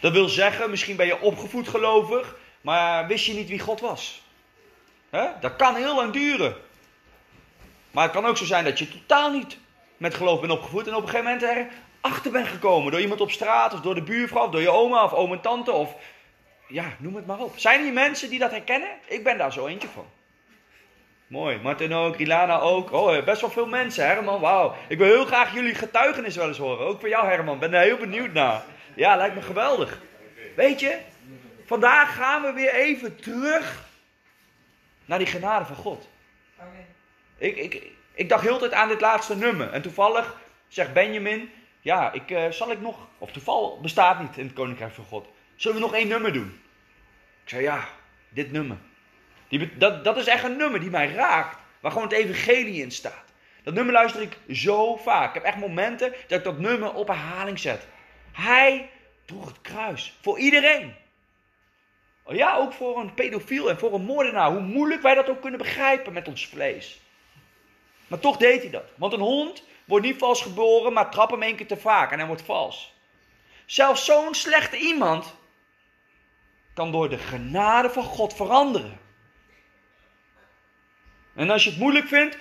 Dat wil zeggen, misschien ben je opgevoed gelovig, maar wist je niet wie God was. Dat kan heel lang duren. Maar het kan ook zo zijn dat je totaal niet met geloof bent opgevoed en op een gegeven moment erachter bent gekomen. Door iemand op straat of door de buurvrouw of door je oma of oom en tante of ja, noem het maar op. Zijn er hier mensen die dat herkennen? Ik ben daar zo eentje van. Mooi. Martin ook, Ilana ook. Oh, best wel veel mensen, Herman. Wauw. Ik wil heel graag jullie getuigenis wel eens horen. Ook voor jou, Herman. Ben er heel benieuwd naar. Ja, lijkt me geweldig. Weet je, vandaag gaan we weer even terug naar die genade van God. Ik, ik, ik dacht heel tijd aan dit laatste nummer. En toevallig zegt Benjamin, ja, ik, uh, zal ik nog, of toeval bestaat niet in het Koninkrijk van God. Zullen we nog één nummer doen? Ik zei, ja, dit nummer. Die, dat, dat is echt een nummer die mij raakt. Waar gewoon het evangelie in staat. Dat nummer luister ik zo vaak. Ik heb echt momenten dat ik dat nummer op herhaling zet. Hij droeg het kruis. Voor iedereen. Oh ja, ook voor een pedofiel en voor een moordenaar. Hoe moeilijk wij dat ook kunnen begrijpen met ons vlees. Maar toch deed hij dat. Want een hond wordt niet vals geboren, maar trapt hem één keer te vaak en hij wordt vals. Zelfs zo'n slechte iemand kan door de genade van God veranderen. En als je het moeilijk vindt,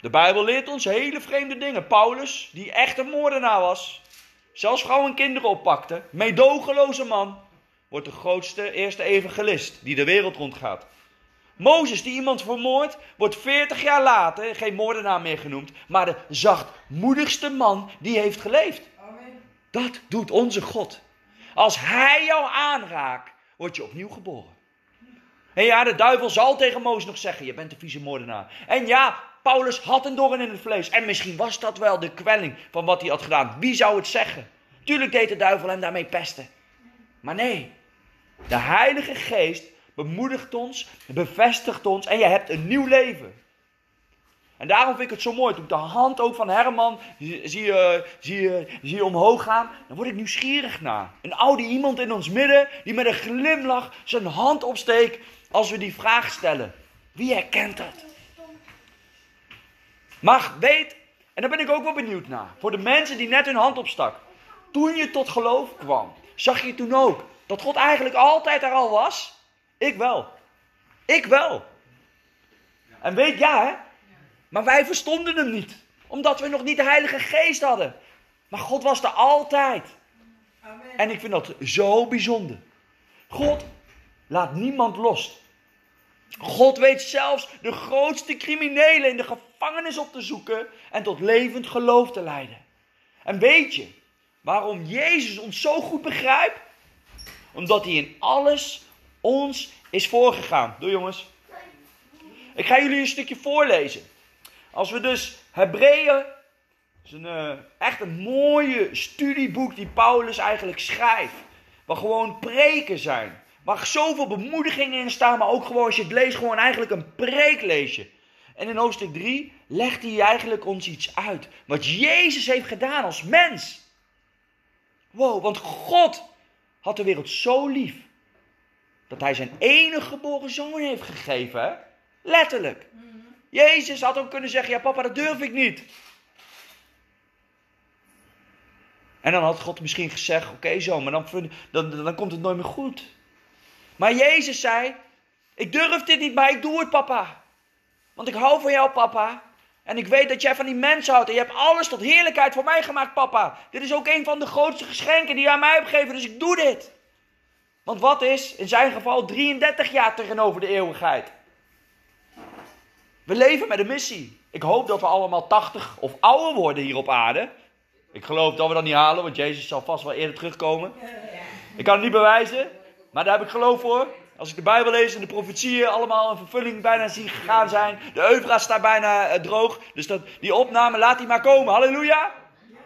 de Bijbel leert ons hele vreemde dingen. Paulus, die echt een moordenaar was, zelfs vrouwen en kinderen oppakte, meedogenloze man, wordt de grootste eerste evangelist die de wereld rondgaat. Mozes, die iemand vermoordt, wordt 40 jaar later geen moordenaar meer genoemd, maar de zachtmoedigste man die heeft geleefd. Amen. Dat doet onze God. Als hij jou aanraakt, word je opnieuw geboren. En ja, de duivel zal tegen Mozes nog zeggen: Je bent een vieze moordenaar. En ja, Paulus had een doorn in het vlees. En misschien was dat wel de kwelling van wat hij had gedaan. Wie zou het zeggen? Tuurlijk deed de duivel hem daarmee pesten. Maar nee, de Heilige Geest bemoedigt ons, bevestigt ons en je hebt een nieuw leven. En daarom vind ik het zo mooi. Toen ik de hand ook van Herman zie, zie, je, zie je omhoog gaan, dan word ik nieuwsgierig naar. Een oude iemand in ons midden die met een glimlach zijn hand opsteekt als we die vraag stellen. Wie herkent dat? Maar weet, en daar ben ik ook wel benieuwd naar, voor de mensen die net hun hand opstak. Toen je tot geloof kwam, zag je toen ook dat God eigenlijk altijd er al was? Ik wel. Ik wel. En weet, ja hè, maar wij verstonden hem niet, omdat we nog niet de Heilige Geest hadden. Maar God was er altijd. Amen. En ik vind dat zo bijzonder. God laat niemand los. God weet zelfs de grootste criminelen in de gevangenis op te zoeken en tot levend geloof te leiden. En weet je waarom Jezus ons zo goed begrijpt? Omdat hij in alles ons is voorgegaan. Doe jongens. Ik ga jullie een stukje voorlezen. Als we dus Hebreeën, is een, uh, echt een mooie studieboek die Paulus eigenlijk schrijft. Waar gewoon preken zijn. Waar zoveel bemoedigingen in staan, maar ook gewoon als je het leest, gewoon eigenlijk een preek lees je. En in hoofdstuk 3 legt hij eigenlijk ons iets uit. Wat Jezus heeft gedaan als mens. Wow, want God had de wereld zo lief. Dat hij zijn enige geboren zoon heeft gegeven. Letterlijk. Jezus had ook kunnen zeggen: Ja, papa, dat durf ik niet. En dan had God misschien gezegd: Oké, zo, maar dan, dan, dan komt het nooit meer goed. Maar Jezus zei: Ik durf dit niet, maar ik doe het, papa. Want ik hou van jou, papa. En ik weet dat jij van die mensen houdt. En je hebt alles tot heerlijkheid voor mij gemaakt, papa. Dit is ook een van de grootste geschenken die je aan mij hebt gegeven. Dus ik doe dit. Want wat is in zijn geval 33 jaar tegenover de eeuwigheid? We leven met een missie. Ik hoop dat we allemaal 80 of ouder worden hier op aarde. Ik geloof dat we dat niet halen, want Jezus zal vast wel eerder terugkomen. Ik kan het niet bewijzen, maar daar heb ik geloof voor. Als ik de Bijbel lees en de profetieën allemaal in vervulling bijna zie gegaan zijn. De Euvra staat bijna uh, droog. Dus dat, die opname, laat die maar komen. Halleluja.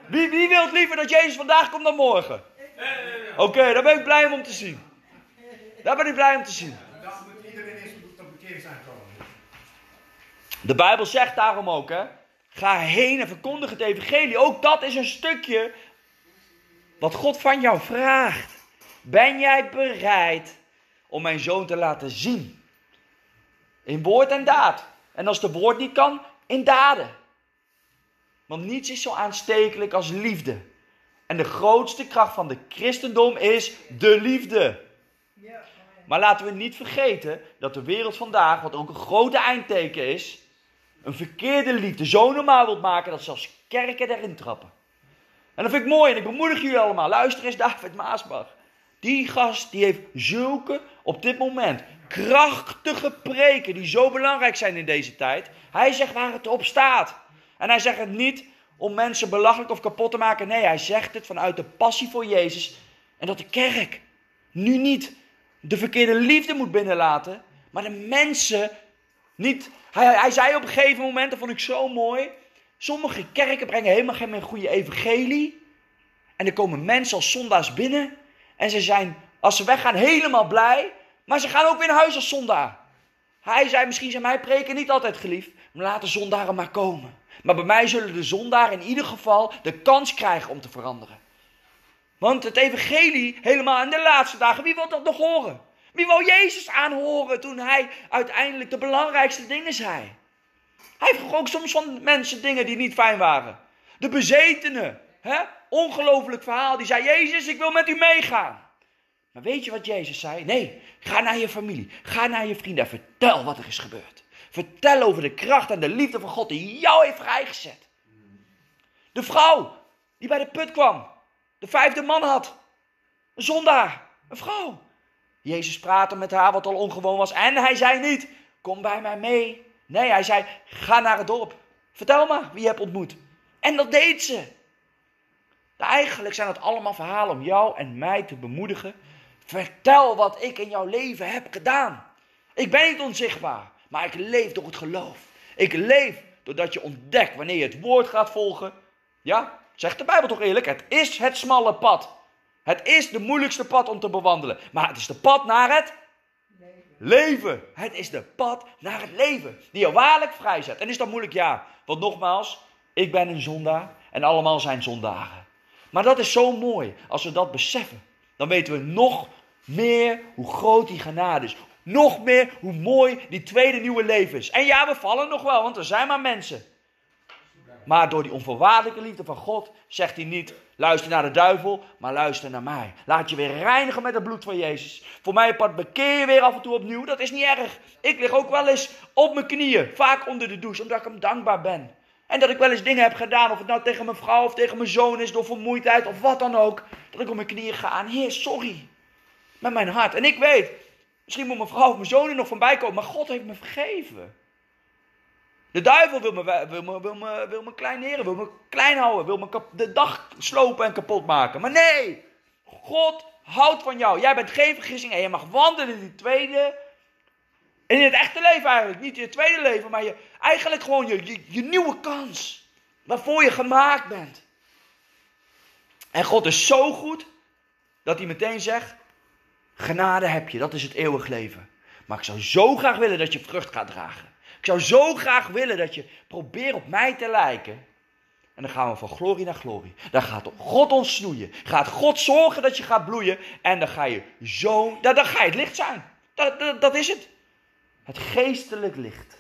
Wie, wie wil liever dat Jezus vandaag komt dan morgen? Oké, daar ben ik blij om te zien. Daar ben ik blij om te zien. Moet iedereen tot bekering zijn gekomen. De Bijbel zegt daarom ook, hè. Ga heen en verkondig het evangelie. Ook dat is een stukje wat God van jou vraagt. Ben jij bereid om mijn zoon te laten zien? In woord en daad. En als de woord niet kan, in daden. Want niets is zo aanstekelijk als liefde. En de grootste kracht van de christendom is de liefde. Maar laten we niet vergeten dat de wereld vandaag, wat ook een grote eindteken is, een verkeerde liefde zo normaal wilt maken dat zelfs kerken erin trappen. En dat vind ik mooi en ik bemoedig jullie allemaal. Luister eens David Maasbach. Die gast die heeft zulke, op dit moment, krachtige preken die zo belangrijk zijn in deze tijd. Hij zegt waar het op staat. En hij zegt het niet om mensen belachelijk of kapot te maken. Nee, hij zegt het vanuit de passie voor Jezus. En dat de kerk nu niet de verkeerde liefde moet binnenlaten, maar de mensen niet. Hij, hij zei op een gegeven moment, dat vond ik zo mooi. Sommige kerken brengen helemaal geen goede evangelie. En er komen mensen als zondaars binnen. En ze zijn, als ze weggaan, helemaal blij. Maar ze gaan ook weer naar huis als zondaar. Hij zei, misschien zijn mijn preken niet altijd geliefd. Maar laat de zondaren maar komen. Maar bij mij zullen de zondaren in ieder geval de kans krijgen om te veranderen. Want het evangelie, helemaal in de laatste dagen, wie wil dat nog horen? Wie wil Jezus aanhoren toen hij uiteindelijk de belangrijkste dingen zei? Hij vroeg ook soms van mensen dingen die niet fijn waren. De bezetene, hè? ongelooflijk verhaal, die zei, Jezus, ik wil met u meegaan. Maar weet je wat Jezus zei? Nee, ga naar je familie, ga naar je vrienden en vertel wat er is gebeurd. Vertel over de kracht en de liefde van God die jou heeft vrijgezet. De vrouw die bij de put kwam, de vijfde man had. Een zondaar, een vrouw. Jezus praatte met haar wat al ongewoon was en hij zei niet, kom bij mij mee. Nee, hij zei, ga naar het dorp. Vertel maar wie je hebt ontmoet. En dat deed ze. Eigenlijk zijn het allemaal verhalen om jou en mij te bemoedigen. Vertel wat ik in jouw leven heb gedaan. Ik ben niet onzichtbaar, maar ik leef door het geloof. Ik leef doordat je ontdekt wanneer je het woord gaat volgen. Ja, zegt de Bijbel toch eerlijk? Het is het smalle pad. Het is de moeilijkste pad om te bewandelen. Maar het is de pad naar het leven. Het is de pad naar het leven. Die je waarlijk vrijzet. En is dat moeilijk? Ja. Want nogmaals, ik ben een zondaar. En allemaal zijn zondaren. Maar dat is zo mooi. Als we dat beseffen. Dan weten we nog meer hoe groot die genade is. Nog meer hoe mooi die tweede nieuwe leven is. En ja, we vallen nog wel. Want er zijn maar mensen. Maar door die onvoorwaardelijke liefde van God zegt hij niet: luister naar de duivel, maar luister naar mij. Laat je weer reinigen met het bloed van Jezus. Voor mij apart bekeer je weer af en toe opnieuw. Dat is niet erg. Ik lig ook wel eens op mijn knieën, vaak onder de douche, omdat ik hem dankbaar ben. En dat ik wel eens dingen heb gedaan, of het nou tegen mijn vrouw of tegen mijn zoon is, door vermoeidheid of wat dan ook. Dat ik op mijn knieën ga aan, Heer, sorry. Met mijn hart. En ik weet, misschien moet mijn vrouw of mijn zoon er nog van bij komen, maar God heeft me vergeven. De duivel wil me, wil me, wil me, wil me kleineren, wil me klein houden, wil me de dag slopen en kapot maken. Maar nee, God houdt van jou. Jij bent geen vergissing en je mag wandelen in die tweede. In het echte leven eigenlijk. Niet in het tweede leven, maar je, eigenlijk gewoon je, je, je nieuwe kans. Waarvoor je gemaakt bent. En God is zo goed dat hij meteen zegt: Genade heb je, dat is het eeuwig leven. Maar ik zou zo graag willen dat je vrucht gaat dragen. Ik zou zo graag willen dat je probeert op mij te lijken. En dan gaan we van glorie naar glorie. Dan gaat God ons snoeien. Gaat God zorgen dat je gaat bloeien. En dan ga je zo, dan, dan ga je het licht zijn. Dat, dat, dat is het. Het geestelijk licht.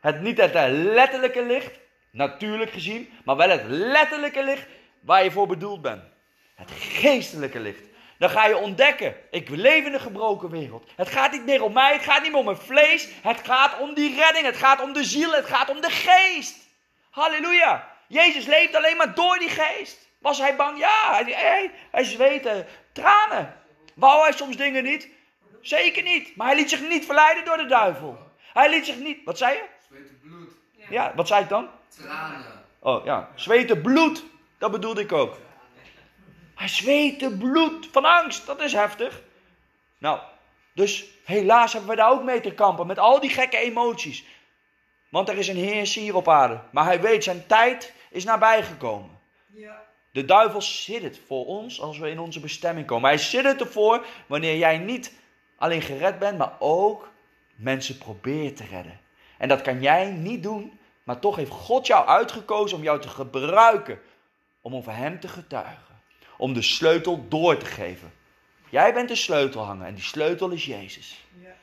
Het, niet het letterlijke licht, natuurlijk gezien, maar wel het letterlijke licht waar je voor bedoeld bent. Het geestelijke licht. Dan ga je ontdekken, ik leef in een gebroken wereld. Het gaat niet meer om mij, het gaat niet meer om mijn vlees. Het gaat om die redding, het gaat om de ziel, het gaat om de geest. Halleluja. Jezus leeft alleen maar door die geest. Was hij bang? Ja, hij, hij, tranen. Wou hij soms dingen niet? Zeker niet. Maar hij liet zich niet verleiden door de duivel. Hij liet zich niet. Wat zei je? Zweten bloed. Ja, wat zei ik dan? Tranen. Oh ja, zweten bloed. Dat bedoelde ik ook. Hij zweette bloed van angst. Dat is heftig. Nou, dus helaas hebben we daar ook mee te kampen. Met al die gekke emoties. Want er is een heerser hier op aarde. Maar hij weet, zijn tijd is nabijgekomen. Ja. De duivel zit het voor ons als we in onze bestemming komen. Hij zit het ervoor wanneer jij niet alleen gered bent, maar ook mensen probeert te redden. En dat kan jij niet doen, maar toch heeft God jou uitgekozen om jou te gebruiken. Om over Hem te getuigen. Om de sleutel door te geven. Jij bent de sleutelhanger en die sleutel is Jezus. Ja.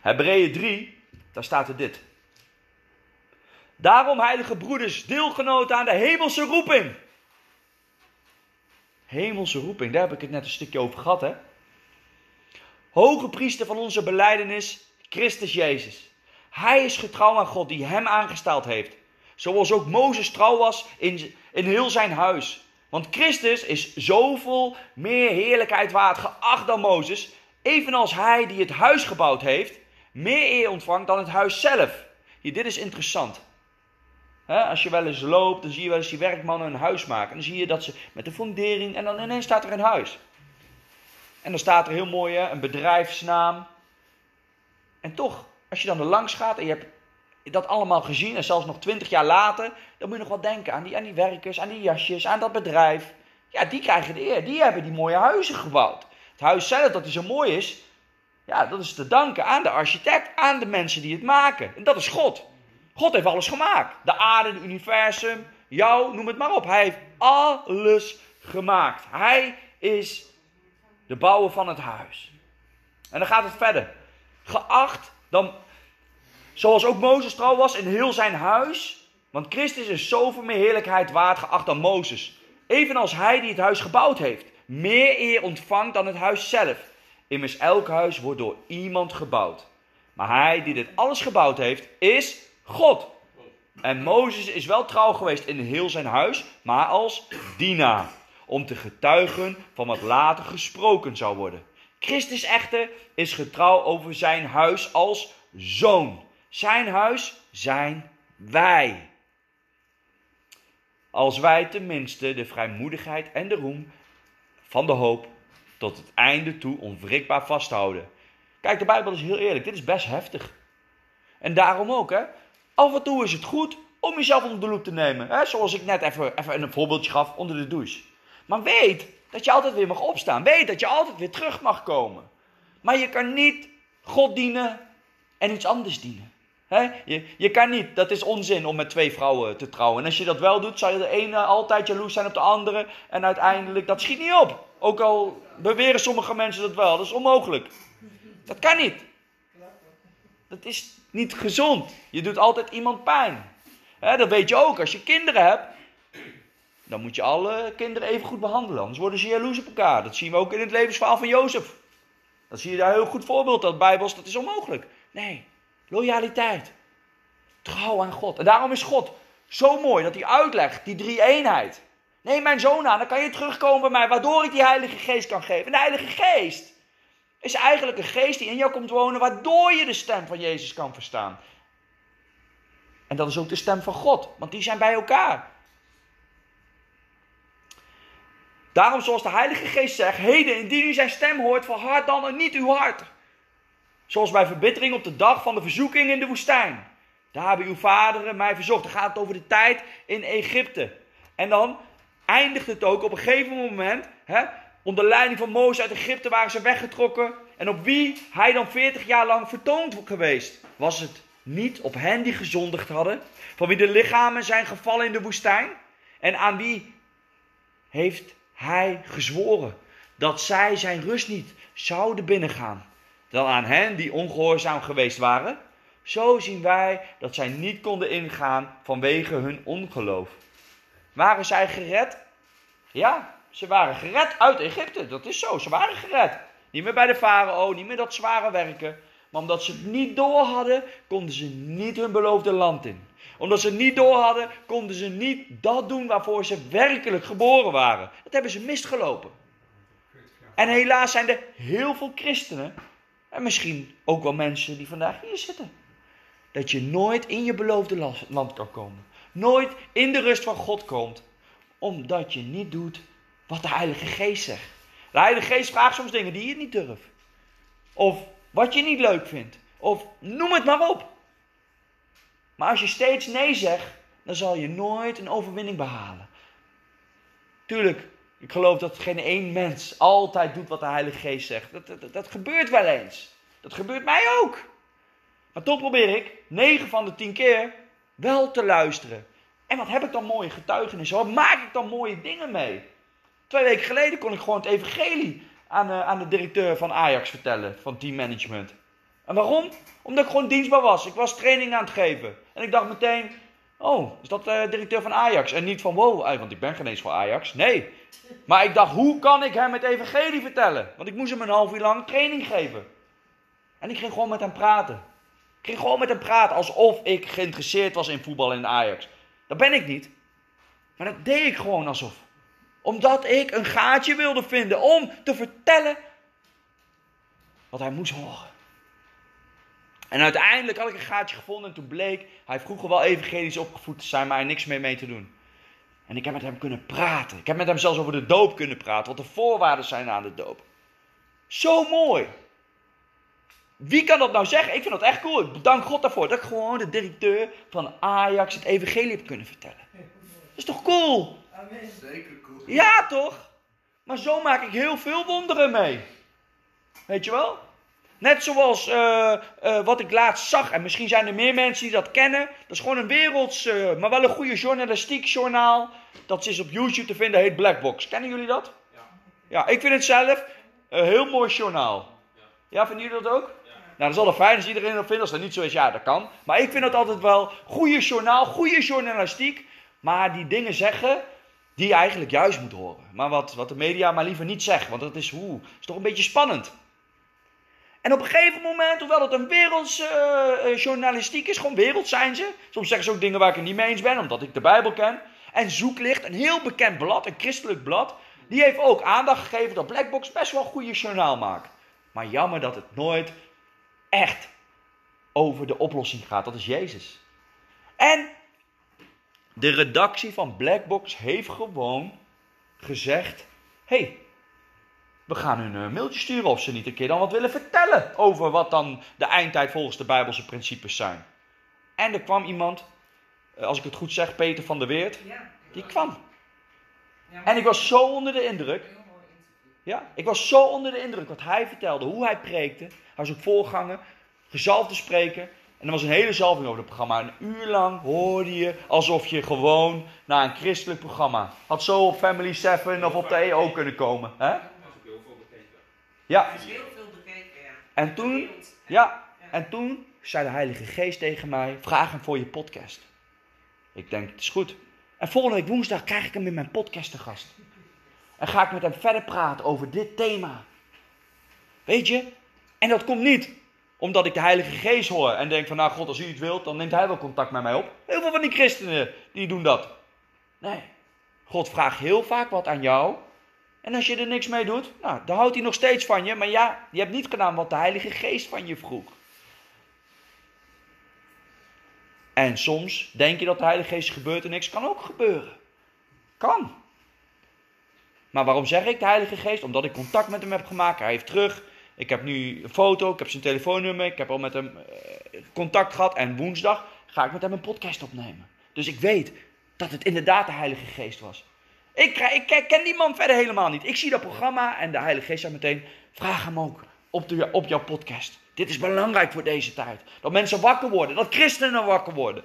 Hebreeën 3, daar staat er dit. Daarom, heilige broeders, deelgenoten aan de hemelse roeping. Hemelse roeping, daar heb ik het net een stukje over gehad, hè? Hoge priester van onze beleidenis, Christus Jezus. Hij is getrouw aan God die hem aangesteld heeft. Zoals ook Mozes trouw was in, in heel zijn huis. Want Christus is zoveel meer heerlijkheid waard geacht dan Mozes. Evenals hij die het huis gebouwd heeft, meer eer ontvangt dan het huis zelf. Hier, dit is interessant als je wel eens loopt, dan zie je wel eens die werkmannen een huis maken. En dan zie je dat ze met de fundering en dan ineens staat er een huis. En dan staat er heel mooi een bedrijfsnaam. En toch, als je dan er langs gaat en je hebt dat allemaal gezien en zelfs nog twintig jaar later, dan moet je nog wel denken aan die, aan die werkers, aan die jasjes, aan dat bedrijf. Ja, die krijgen de eer. Die hebben die mooie huizen gebouwd. Het huis zelf dat die zo mooi is, ja, dat is te danken aan de architect, aan de mensen die het maken. En dat is God. God heeft alles gemaakt. De aarde, het universum, jou, noem het maar op. Hij heeft alles gemaakt. Hij is de bouwer van het huis. En dan gaat het verder. Geacht dan, zoals ook Mozes trouw was in heel zijn huis. Want Christus is zoveel meer heerlijkheid waard geacht dan Mozes. Evenals hij die het huis gebouwd heeft. Meer eer ontvangt dan het huis zelf. Immers elk huis wordt door iemand gebouwd. Maar hij die dit alles gebouwd heeft, is God. En Mozes is wel trouw geweest in heel zijn huis, maar als dienaar. Om te getuigen van wat later gesproken zou worden. Christus echter is getrouw over zijn huis als zoon. Zijn huis zijn wij. Als wij tenminste de vrijmoedigheid en de roem van de hoop tot het einde toe onwrikbaar vasthouden. Kijk, de Bijbel is heel eerlijk. Dit is best heftig. En daarom ook, hè. Af en toe is het goed om jezelf onder de loep te nemen. Hè? Zoals ik net even, even een voorbeeldje gaf onder de douche. Maar weet dat je altijd weer mag opstaan. Weet dat je altijd weer terug mag komen. Maar je kan niet God dienen en iets anders dienen. Je, je kan niet, dat is onzin om met twee vrouwen te trouwen. En als je dat wel doet, zal je de ene altijd jaloers zijn op de andere. En uiteindelijk, dat schiet niet op. Ook al beweren sommige mensen dat wel. Dat is onmogelijk. Dat kan niet. Dat is niet gezond. Je doet altijd iemand pijn. dat weet je ook. Als je kinderen hebt, dan moet je alle kinderen even goed behandelen. Anders worden ze jaloers op elkaar. Dat zien we ook in het levensverhaal van Jozef. Dan zie je daar een heel goed voorbeeld. Dat Bijbels, dat is onmogelijk. Nee, loyaliteit. Trouw aan God. En daarom is God zo mooi dat hij uitlegt, die drie eenheid. Neem mijn zoon aan, dan kan je terugkomen bij mij, waardoor ik die Heilige Geest kan geven. En de Heilige Geest, is eigenlijk een geest die in jou komt wonen, waardoor je de stem van Jezus kan verstaan. En dat is ook de stem van God, want die zijn bij elkaar. Daarom, zoals de Heilige Geest zegt, heden, indien u zijn stem hoort, verhard dan en niet uw hart. Zoals bij verbittering op de dag van de verzoeking in de woestijn. Daar hebben uw vaderen mij verzocht. Dan gaat het over de tijd in Egypte. En dan eindigt het ook op een gegeven moment. Hè, Onder leiding van Mozes uit Egypte waren ze weggetrokken. En op wie hij dan 40 jaar lang vertoond geweest? Was het niet op hen die gezondigd hadden? Van wie de lichamen zijn gevallen in de woestijn? En aan wie heeft hij gezworen dat zij zijn rust niet zouden binnengaan? Dan aan hen die ongehoorzaam geweest waren? Zo zien wij dat zij niet konden ingaan vanwege hun ongeloof. Waren zij gered? Ja, ze waren gered uit Egypte. Dat is zo. Ze waren gered. Niet meer bij de farao, niet meer dat zware werken. Maar omdat ze het niet door hadden, konden ze niet hun beloofde land in. Omdat ze niet door hadden, konden ze niet dat doen waarvoor ze werkelijk geboren waren. Dat hebben ze misgelopen. En helaas zijn er heel veel christenen, en misschien ook wel mensen die vandaag hier zitten, dat je nooit in je beloofde land kan komen. Nooit in de rust van God komt, omdat je niet doet wat de Heilige Geest zegt. De Heilige Geest vraagt soms dingen die je niet durft. Of wat je niet leuk vindt. Of noem het maar op. Maar als je steeds nee zegt, dan zal je nooit een overwinning behalen. Tuurlijk, ik geloof dat geen één mens altijd doet wat de Heilige Geest zegt. Dat, dat, dat gebeurt wel eens. Dat gebeurt mij ook. Maar toch probeer ik, 9 van de 10 keer, wel te luisteren. En wat heb ik dan mooie getuigenissen? Wat maak ik dan mooie dingen mee? Twee weken geleden kon ik gewoon het evangelie aan, uh, aan de directeur van Ajax vertellen, van teammanagement. En waarom? Omdat ik gewoon dienstbaar was. Ik was training aan het geven. En ik dacht meteen, oh, is dat de uh, directeur van Ajax? En niet van, wow, want ik ben geen eens voor Ajax. Nee. Maar ik dacht, hoe kan ik hem het evangelie vertellen? Want ik moest hem een half uur lang training geven. En ik ging gewoon met hem praten. Ik ging gewoon met hem praten alsof ik geïnteresseerd was in voetbal in Ajax. Dat ben ik niet. Maar dat deed ik gewoon alsof. Omdat ik een gaatje wilde vinden om te vertellen wat hij moest horen. En uiteindelijk had ik een gaatje gevonden en toen bleek, hij vroeger wel evangelisch opgevoed te zijn, maar er niks meer mee te doen. En ik heb met hem kunnen praten. Ik heb met hem zelfs over de doop kunnen praten, wat de voorwaarden zijn aan de doop. Zo mooi. Wie kan dat nou zeggen? Ik vind dat echt cool. Ik bedank God daarvoor dat ik gewoon de directeur van Ajax het evangelie heb kunnen vertellen. Dat is toch cool? Amen. Zeker cool. Ja, toch? Maar zo maak ik heel veel wonderen mee. Weet je wel? Net zoals uh, uh, wat ik laatst zag, en misschien zijn er meer mensen die dat kennen. Dat is gewoon een werelds, uh, maar wel een goede journalistiek journaal. Dat is op YouTube te vinden, heet Blackbox. Kennen jullie dat? Ja. Ja, ik vind het zelf een heel mooi journaal. Ja, vinden jullie dat ook? Nou, dat is altijd fijn als iedereen dat vindt. Als dat niet zo is, ja, dat kan. Maar ik vind het altijd wel goede journaal, goede journalistiek. Maar die dingen zeggen die je eigenlijk juist moet horen. Maar wat, wat de media maar liever niet zegt. Want dat is, oeh, is toch een beetje spannend. En op een gegeven moment, hoewel het een werelds uh, journalistiek is, gewoon wereld zijn ze. Soms zeggen ze ook dingen waar ik het niet mee eens ben, omdat ik de Bijbel ken. En Zoeklicht, een heel bekend blad, een christelijk blad, die heeft ook aandacht gegeven dat Blackbox best wel een goede journaal maakt. Maar jammer dat het nooit echt over de oplossing gaat. Dat is Jezus. En de redactie van Blackbox heeft gewoon gezegd: hey, we gaan hun een mailtje sturen of ze niet een keer dan wat willen vertellen over wat dan de eindtijd volgens de Bijbelse principes zijn. En er kwam iemand, eh, als ik het goed zeg, Peter van der Weert, die kwam. En ik was zo onder de indruk. Ja, ik was zo onder de indruk wat hij vertelde, hoe hij preekte. Hij was ook voorganger, gezalfd te spreken. En er was een hele zalving over het programma. Een uur lang hoorde je alsof je gewoon naar een christelijk programma. Had zo op Family 7 of op de EO kunnen komen. Hè? Ja. Er is heel veel bekeken, ja. En toen, ja, en toen zei de Heilige Geest tegen mij: vraag hem voor je podcast. Ik denk, het is goed. En volgende week woensdag krijg ik hem in mijn podcast te gast. En ga ik met hem verder praten over dit thema. Weet je? En dat komt niet omdat ik de Heilige Geest hoor en denk van, nou God, als u het wilt, dan neemt hij wel contact met mij op. Heel veel van die christenen, die doen dat. Nee. God vraagt heel vaak wat aan jou. En als je er niks mee doet, nou, dan houdt hij nog steeds van je. Maar ja, je hebt niet gedaan wat de Heilige Geest van je vroeg. En soms denk je dat de Heilige Geest gebeurt en niks kan ook gebeuren. Kan. Maar waarom zeg ik de Heilige Geest? Omdat ik contact met hem heb gemaakt. Hij heeft terug. Ik heb nu een foto, ik heb zijn telefoonnummer. Ik heb al met hem eh, contact gehad. En woensdag ga ik met hem een podcast opnemen. Dus ik weet dat het inderdaad de Heilige Geest was. Ik, ik ken- die man verder helemaal niet. Ik zie dat programma en de Heilige Geest zei meteen: vraag hem ook op, de, op jouw podcast. Dit is belangrijk voor deze tijd. Dat mensen wakker worden, dat christenen wakker worden.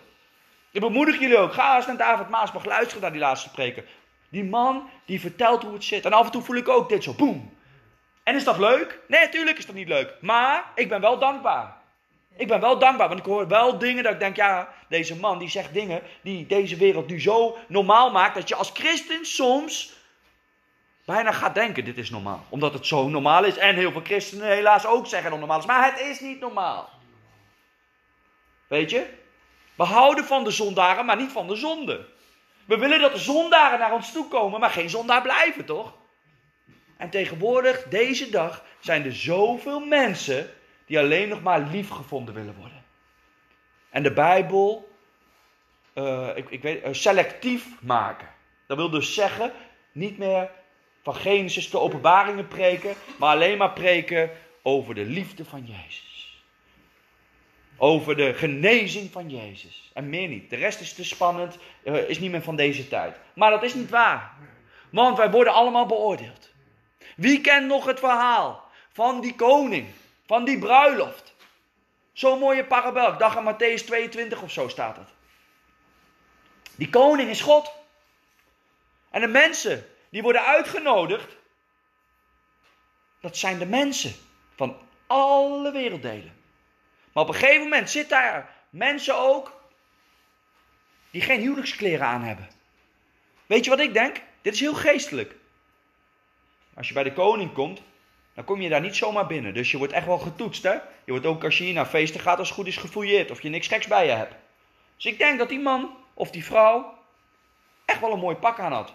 Ik bemoedig jullie ook. Ga eens naar David Maasbach luisteren naar die laatste preken. Die man die vertelt hoe het zit. En af en toe voel ik ook dit zo, boem. En is dat leuk? Nee, natuurlijk is dat niet leuk. Maar ik ben wel dankbaar. Ik ben wel dankbaar, want ik hoor wel dingen dat ik denk, ja, deze man die zegt dingen die deze wereld nu zo normaal maakt, dat je als christen soms bijna gaat denken, dit is normaal. Omdat het zo normaal is en heel veel christenen helaas ook zeggen dat het normaal is. Maar het is niet normaal. Weet je? We houden van de zondaren, maar niet van de zonde. We willen dat de zondaren naar ons toe komen, maar geen zondaar blijven, toch? En tegenwoordig, deze dag, zijn er zoveel mensen die alleen nog maar lief gevonden willen worden. En de Bijbel, eh, ik, ik weet, eh, selectief maken. Dat wil dus zeggen, niet meer van Genesis de openbaringen preken, maar alleen maar preken over de liefde van Jezus. Over de genezing van Jezus. En meer niet. De rest is te spannend, eh, is niet meer van deze tijd. Maar dat is niet waar. Want wij worden allemaal beoordeeld. Wie kent nog het verhaal van die koning, van die bruiloft? Zo'n mooie parabel. Ik dacht aan Matthäus 22 of zo staat het. Die koning is God. En de mensen die worden uitgenodigd, dat zijn de mensen van alle werelddelen. Maar op een gegeven moment zitten daar mensen ook die geen huwelijkskleren aan hebben. Weet je wat ik denk? Dit is heel geestelijk. Als je bij de koning komt, dan kom je daar niet zomaar binnen. Dus je wordt echt wel getoetst, hè? Je wordt ook als je hier naar feesten gaat, als het goed is gefouilleerd. Of je niks geks bij je hebt. Dus ik denk dat die man of die vrouw echt wel een mooi pak aan had.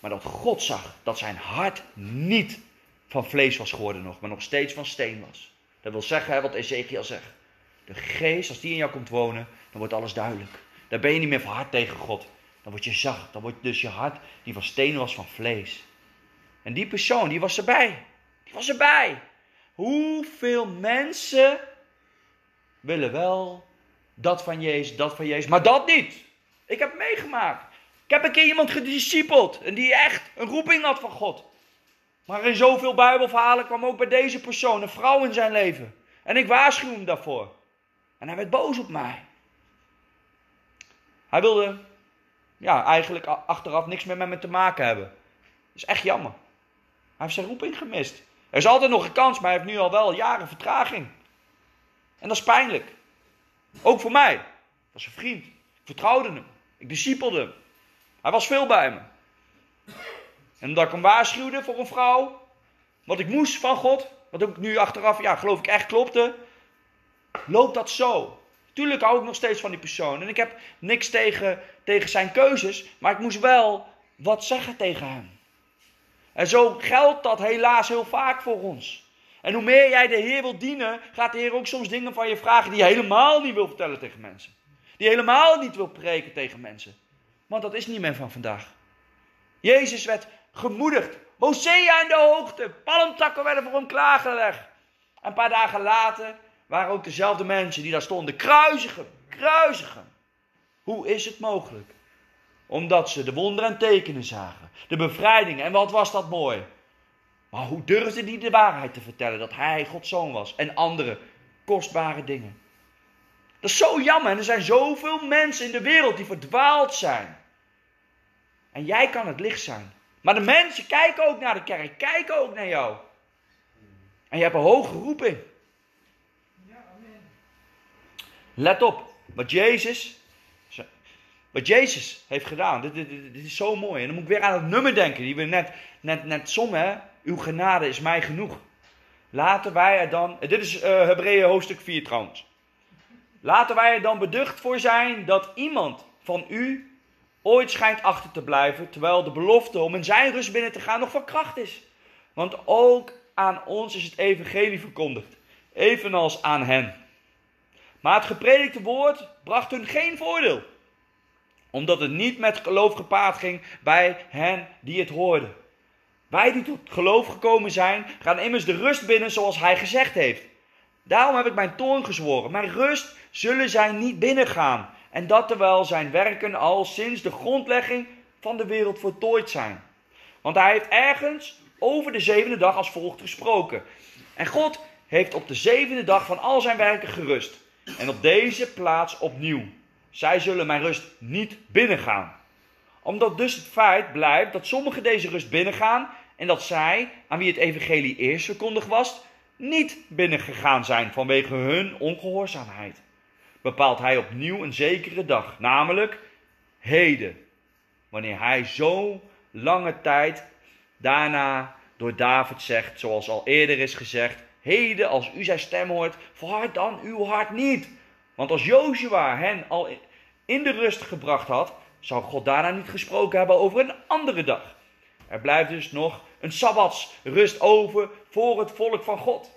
Maar dat God zag dat zijn hart niet van vlees was geworden nog, maar nog steeds van steen was. Dat wil zeggen, hè, wat Ezekiel zegt. De geest, als die in jou komt wonen, dan wordt alles duidelijk. Dan ben je niet meer van hart tegen God. Dan word je zacht. Dan wordt dus je hart, die van steen was, van vlees. En die persoon, die was erbij. Die was erbij. Hoeveel mensen willen wel dat van Jezus, dat van Jezus, maar dat niet. Ik heb meegemaakt. Ik heb een keer iemand gediscipeld en die echt een roeping had van God. Maar in zoveel Bijbelverhalen kwam ook bij deze persoon een vrouw in zijn leven. En ik waarschuw hem daarvoor. En hij werd boos op mij. Hij wilde ja, eigenlijk achteraf niks meer met me te maken hebben. Dat is echt jammer. Hij heeft zijn roeping gemist. Er is altijd nog een kans, maar hij heeft nu al wel jaren vertraging. En dat is pijnlijk. Ook voor mij. Dat was een vriend. Ik vertrouwde hem. Ik discipelde hem. Hij was veel bij me. En omdat ik hem waarschuwde voor een vrouw, wat ik moest van God, wat ook nu achteraf, ja, geloof ik echt klopte, loopt dat zo. Tuurlijk hou ik nog steeds van die persoon. En ik heb niks tegen, tegen zijn keuzes, maar ik moest wel wat zeggen tegen hem. En zo geldt dat helaas heel vaak voor ons. En hoe meer jij de Heer wilt dienen, gaat de Heer ook soms dingen van je vragen die je helemaal niet wil vertellen tegen mensen. Die je helemaal niet wil preken tegen mensen. Want dat is niet meer van vandaag. Jezus werd gemoedigd. Hosea in de hoogte. Palmtakken werden voor hem klaargelegd. En een paar dagen later waren ook dezelfde mensen die daar stonden. Kruisigen, kruisigen. Hoe is het mogelijk? Omdat ze de wonderen en tekenen zagen. De bevrijdingen. En wat was dat mooi. Maar hoe durfde die de waarheid te vertellen? Dat hij Gods zoon was. En andere kostbare dingen. Dat is zo jammer. En er zijn zoveel mensen in de wereld die verdwaald zijn. En jij kan het licht zijn. Maar de mensen kijken ook naar de kerk, kijken ook naar jou. En je hebt een hoge roeping. Let op, wat Jezus, wat Jezus heeft gedaan. Dit, dit, is zo mooi. En dan moet ik weer aan het nummer denken die we net, net, net zongen. Uw genade is mij genoeg. Laten wij er dan, dit is uh, Hebreeën hoofdstuk 4 trouwens. Laten wij er dan beducht voor zijn dat iemand van u ooit schijnt achter te blijven, terwijl de belofte om in zijn rust binnen te gaan nog van kracht is. Want ook aan ons is het evangelie verkondigd, evenals aan hen. Maar het gepredikte woord bracht hun geen voordeel, omdat het niet met geloof gepaard ging bij hen die het hoorden. Wij die tot geloof gekomen zijn, gaan immers de rust binnen zoals hij gezegd heeft. Daarom heb ik mijn toorn gezworen. Mijn rust zullen zij niet binnengaan. En dat terwijl zijn werken al sinds de grondlegging van de wereld voltooid zijn. Want hij heeft ergens over de zevende dag als volgt gesproken. En God heeft op de zevende dag van al zijn werken gerust. En op deze plaats opnieuw. Zij zullen mijn rust niet binnengaan. Omdat dus het feit blijft dat sommigen deze rust binnengaan en dat zij, aan wie het evangelie eerst verkondigd was, niet binnengegaan zijn vanwege hun ongehoorzaamheid bepaalt hij opnieuw een zekere dag, namelijk heden. Wanneer hij zo lange tijd daarna door David zegt, zoals al eerder is gezegd, heden als u zijn stem hoort, verhard dan uw hart niet. Want als Joshua hen al in de rust gebracht had, zou God daarna niet gesproken hebben over een andere dag. Er blijft dus nog een sabbatsrust over voor het volk van God.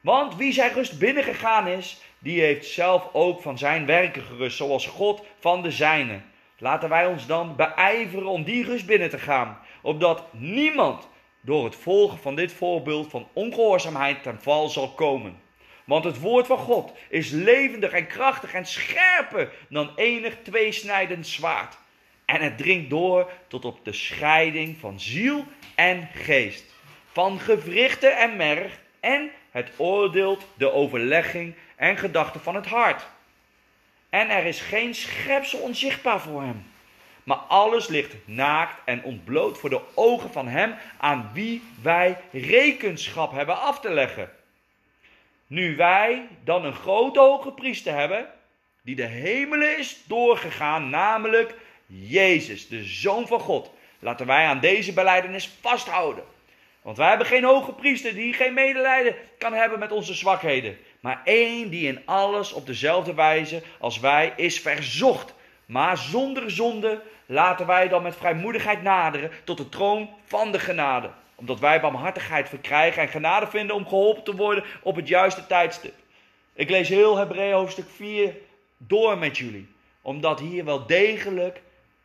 Want wie zijn rust binnengegaan is, die heeft zelf ook van zijn werken gerust, zoals God van de zijne. Laten wij ons dan beijveren om die rust binnen te gaan, opdat niemand door het volgen van dit voorbeeld van ongehoorzaamheid ten val zal komen. Want het woord van God is levendig en krachtig en scherper dan enig tweesnijdend zwaard. En het dringt door tot op de scheiding van ziel en geest, van gewrichten en merg, en het oordeelt de overlegging en gedachten van het hart. En er is geen schepsel onzichtbaar voor hem. Maar alles ligt naakt en ontbloot voor de ogen van hem aan wie wij rekenschap hebben af te leggen. Nu wij dan een grote hoge priester hebben, die de hemelen is doorgegaan, namelijk Jezus, de Zoon van God. Laten wij aan deze beleidenis vasthouden. Want wij hebben geen hoge priester die geen medelijden kan hebben met onze zwakheden. Maar één die in alles op dezelfde wijze als wij is verzocht. Maar zonder zonde laten wij dan met vrijmoedigheid naderen tot de troon van de genade. Omdat wij barmhartigheid verkrijgen en genade vinden om geholpen te worden op het juiste tijdstip. Ik lees heel Hebreeën hoofdstuk 4 door met jullie. Omdat hier wel degelijk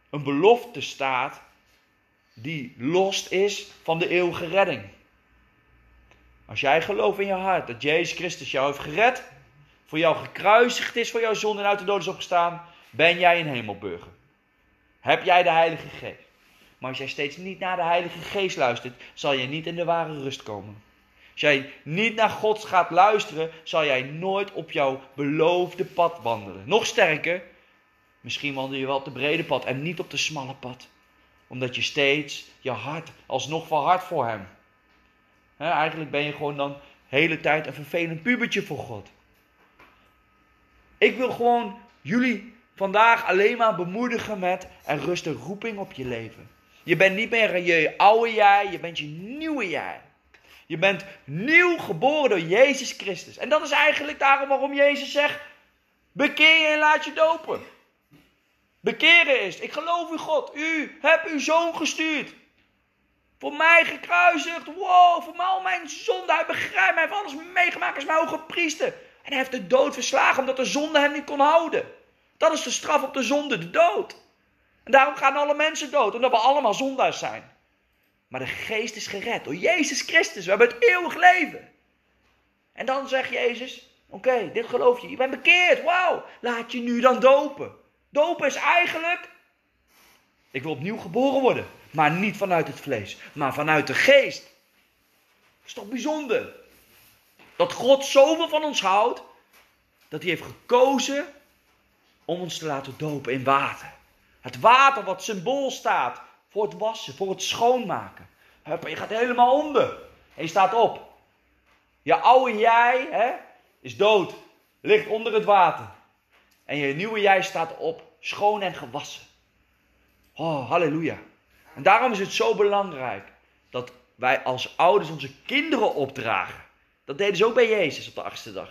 een belofte staat die lost is van de eeuwige redding. Als jij gelooft in je hart dat Jezus Christus jou heeft gered, voor jou gekruisigd is voor jouw zonde en uit de dood is opgestaan, ben jij een hemelburger. Heb jij de Heilige Geest. Maar als jij steeds niet naar de Heilige Geest luistert, zal je niet in de ware rust komen. Als jij niet naar God gaat luisteren, zal jij nooit op jouw beloofde pad wandelen. Nog sterker, misschien wandel je wel op de brede pad en niet op de smalle pad. Omdat je steeds je hart alsnog verhardt voor Hem. eigenlijk ben je gewoon dan de hele tijd een vervelend pubertje voor God. Ik wil gewoon jullie vandaag alleen maar bemoedigen met er rust een roeping op je leven. Je bent niet meer je oude jij, je bent je nieuwe jij. Je bent nieuw geboren door Jezus Christus. En dat is eigenlijk daarom waarom Jezus zegt: bekeer je en laat je dopen. Bekeren is, ik geloof u God, u hebt uw zoon gestuurd. Voor mij gekruisigd, wow, voor mij al mijn zonde. Hij begrijpt mij, heeft alles meegemaakt als mijn hoge priester. En hij heeft de dood verslagen omdat de zonde hem niet kon houden. Dat is de straf op de zonde, de dood. En daarom gaan alle mensen dood, omdat we allemaal zondaars zijn. Maar de geest is gered door Jezus Christus. We hebben het eeuwig leven. En dan zegt Jezus, oké, dit geloof je. Je bent bekeerd, wauw. Laat je nu dan dopen. Dopen is eigenlijk, ik wil opnieuw geboren worden. Maar niet vanuit het vlees, maar vanuit de geest. Dat is toch bijzonder? Dat God zoveel van ons houdt, dat hij heeft gekozen om ons te laten dopen in water. Het water wat symbool staat voor het wassen, voor het schoonmaken. Je gaat helemaal onder. En je staat op. Je oude jij hè, is dood, ligt onder het water. En je nieuwe jij staat op, schoon en gewassen. Oh, halleluja. En daarom is het zo belangrijk dat wij als ouders onze kinderen opdragen. Dat deden ze ook bij Jezus op de achtste dag.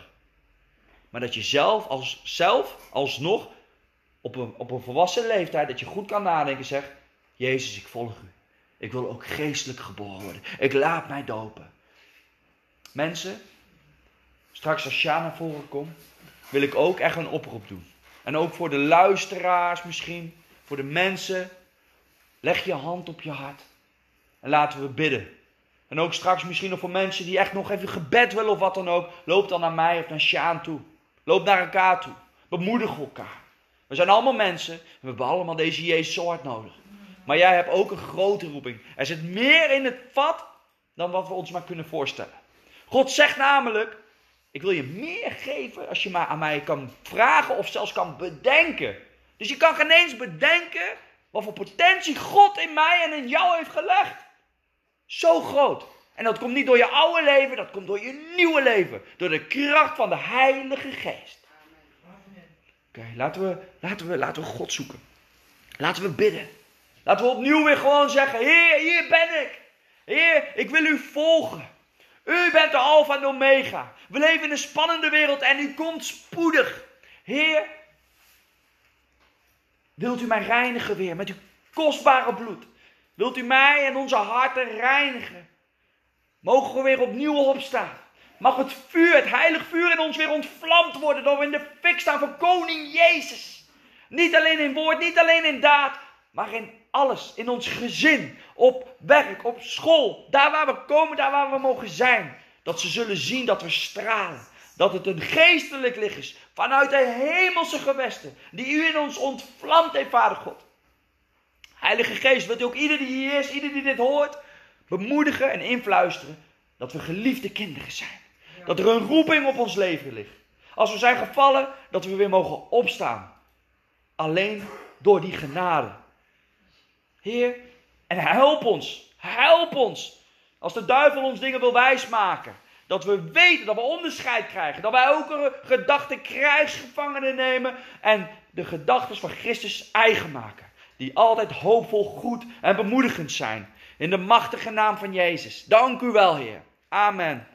Maar dat je zelf, als, zelf alsnog op een, op een volwassen leeftijd, dat je goed kan nadenken, zegt: Jezus, ik volg u. Ik wil ook geestelijk geboren worden. Ik laat mij dopen. Mensen, straks als Sjaan naar voren komt, wil ik ook echt een oproep doen. En ook voor de luisteraars misschien, voor de mensen. Leg je hand op je hart. En laten we bidden. En ook straks misschien nog voor mensen die echt nog even gebed willen of wat dan ook. Loop dan naar mij of naar Sjaan toe. Loop naar elkaar toe. Bemoedig elkaar. We zijn allemaal mensen. En we hebben allemaal deze Jezus hard nodig. Maar jij hebt ook een grote roeping. Er zit meer in het vat dan wat we ons maar kunnen voorstellen. God zegt namelijk: Ik wil je meer geven als je maar aan mij kan vragen of zelfs kan bedenken. Dus je kan geen eens bedenken wat voor potentie God in mij en in jou heeft gelegd. Zo groot. En dat komt niet door je oude leven, dat komt door je nieuwe leven. Door de kracht van de Heilige Geest. Oké, laten, we, laten, we, laten we God zoeken. Laten we bidden. Laten we opnieuw weer gewoon zeggen: Heer, hier ben ik. Heer, ik wil u volgen. U bent de Alpha en Omega. We leven in een spannende wereld en u komt spoedig. Heer, wilt u mij reinigen weer met uw kostbare bloed? Wilt u mij en onze harten reinigen? Mogen we weer opnieuw opstaan? Mag het vuur, het heilig vuur in ons weer ontvlamd worden, dat we in de fik staan van koning Jezus. Niet alleen in woord, niet alleen in daad, maar in alles. In ons gezin, op werk, op school, daar waar we komen, daar waar we mogen zijn. Dat ze zullen zien dat we stralen. Dat het een geestelijk licht is vanuit de hemelse gewesten, die u in ons ontvlamd heeft, Vader God. Heilige Geest, wilt u ook ieder die hier is, ieder die dit hoort, bemoedigen en influisteren dat we geliefde kinderen zijn. Dat er een roeping op ons leven ligt. Als we zijn gevallen, dat we weer mogen opstaan. Alleen door die genade. Heer, en help ons, help ons. Als de duivel ons dingen wil wijsmaken. Dat we weten, dat we onderscheid krijgen. Dat wij ook gedachte krijgsgevangenen nemen. En de gedachten van Christus eigen maken. Die altijd hoopvol, goed en bemoedigend zijn. In de machtige naam van Jezus. Dank u wel, Heer. Amen.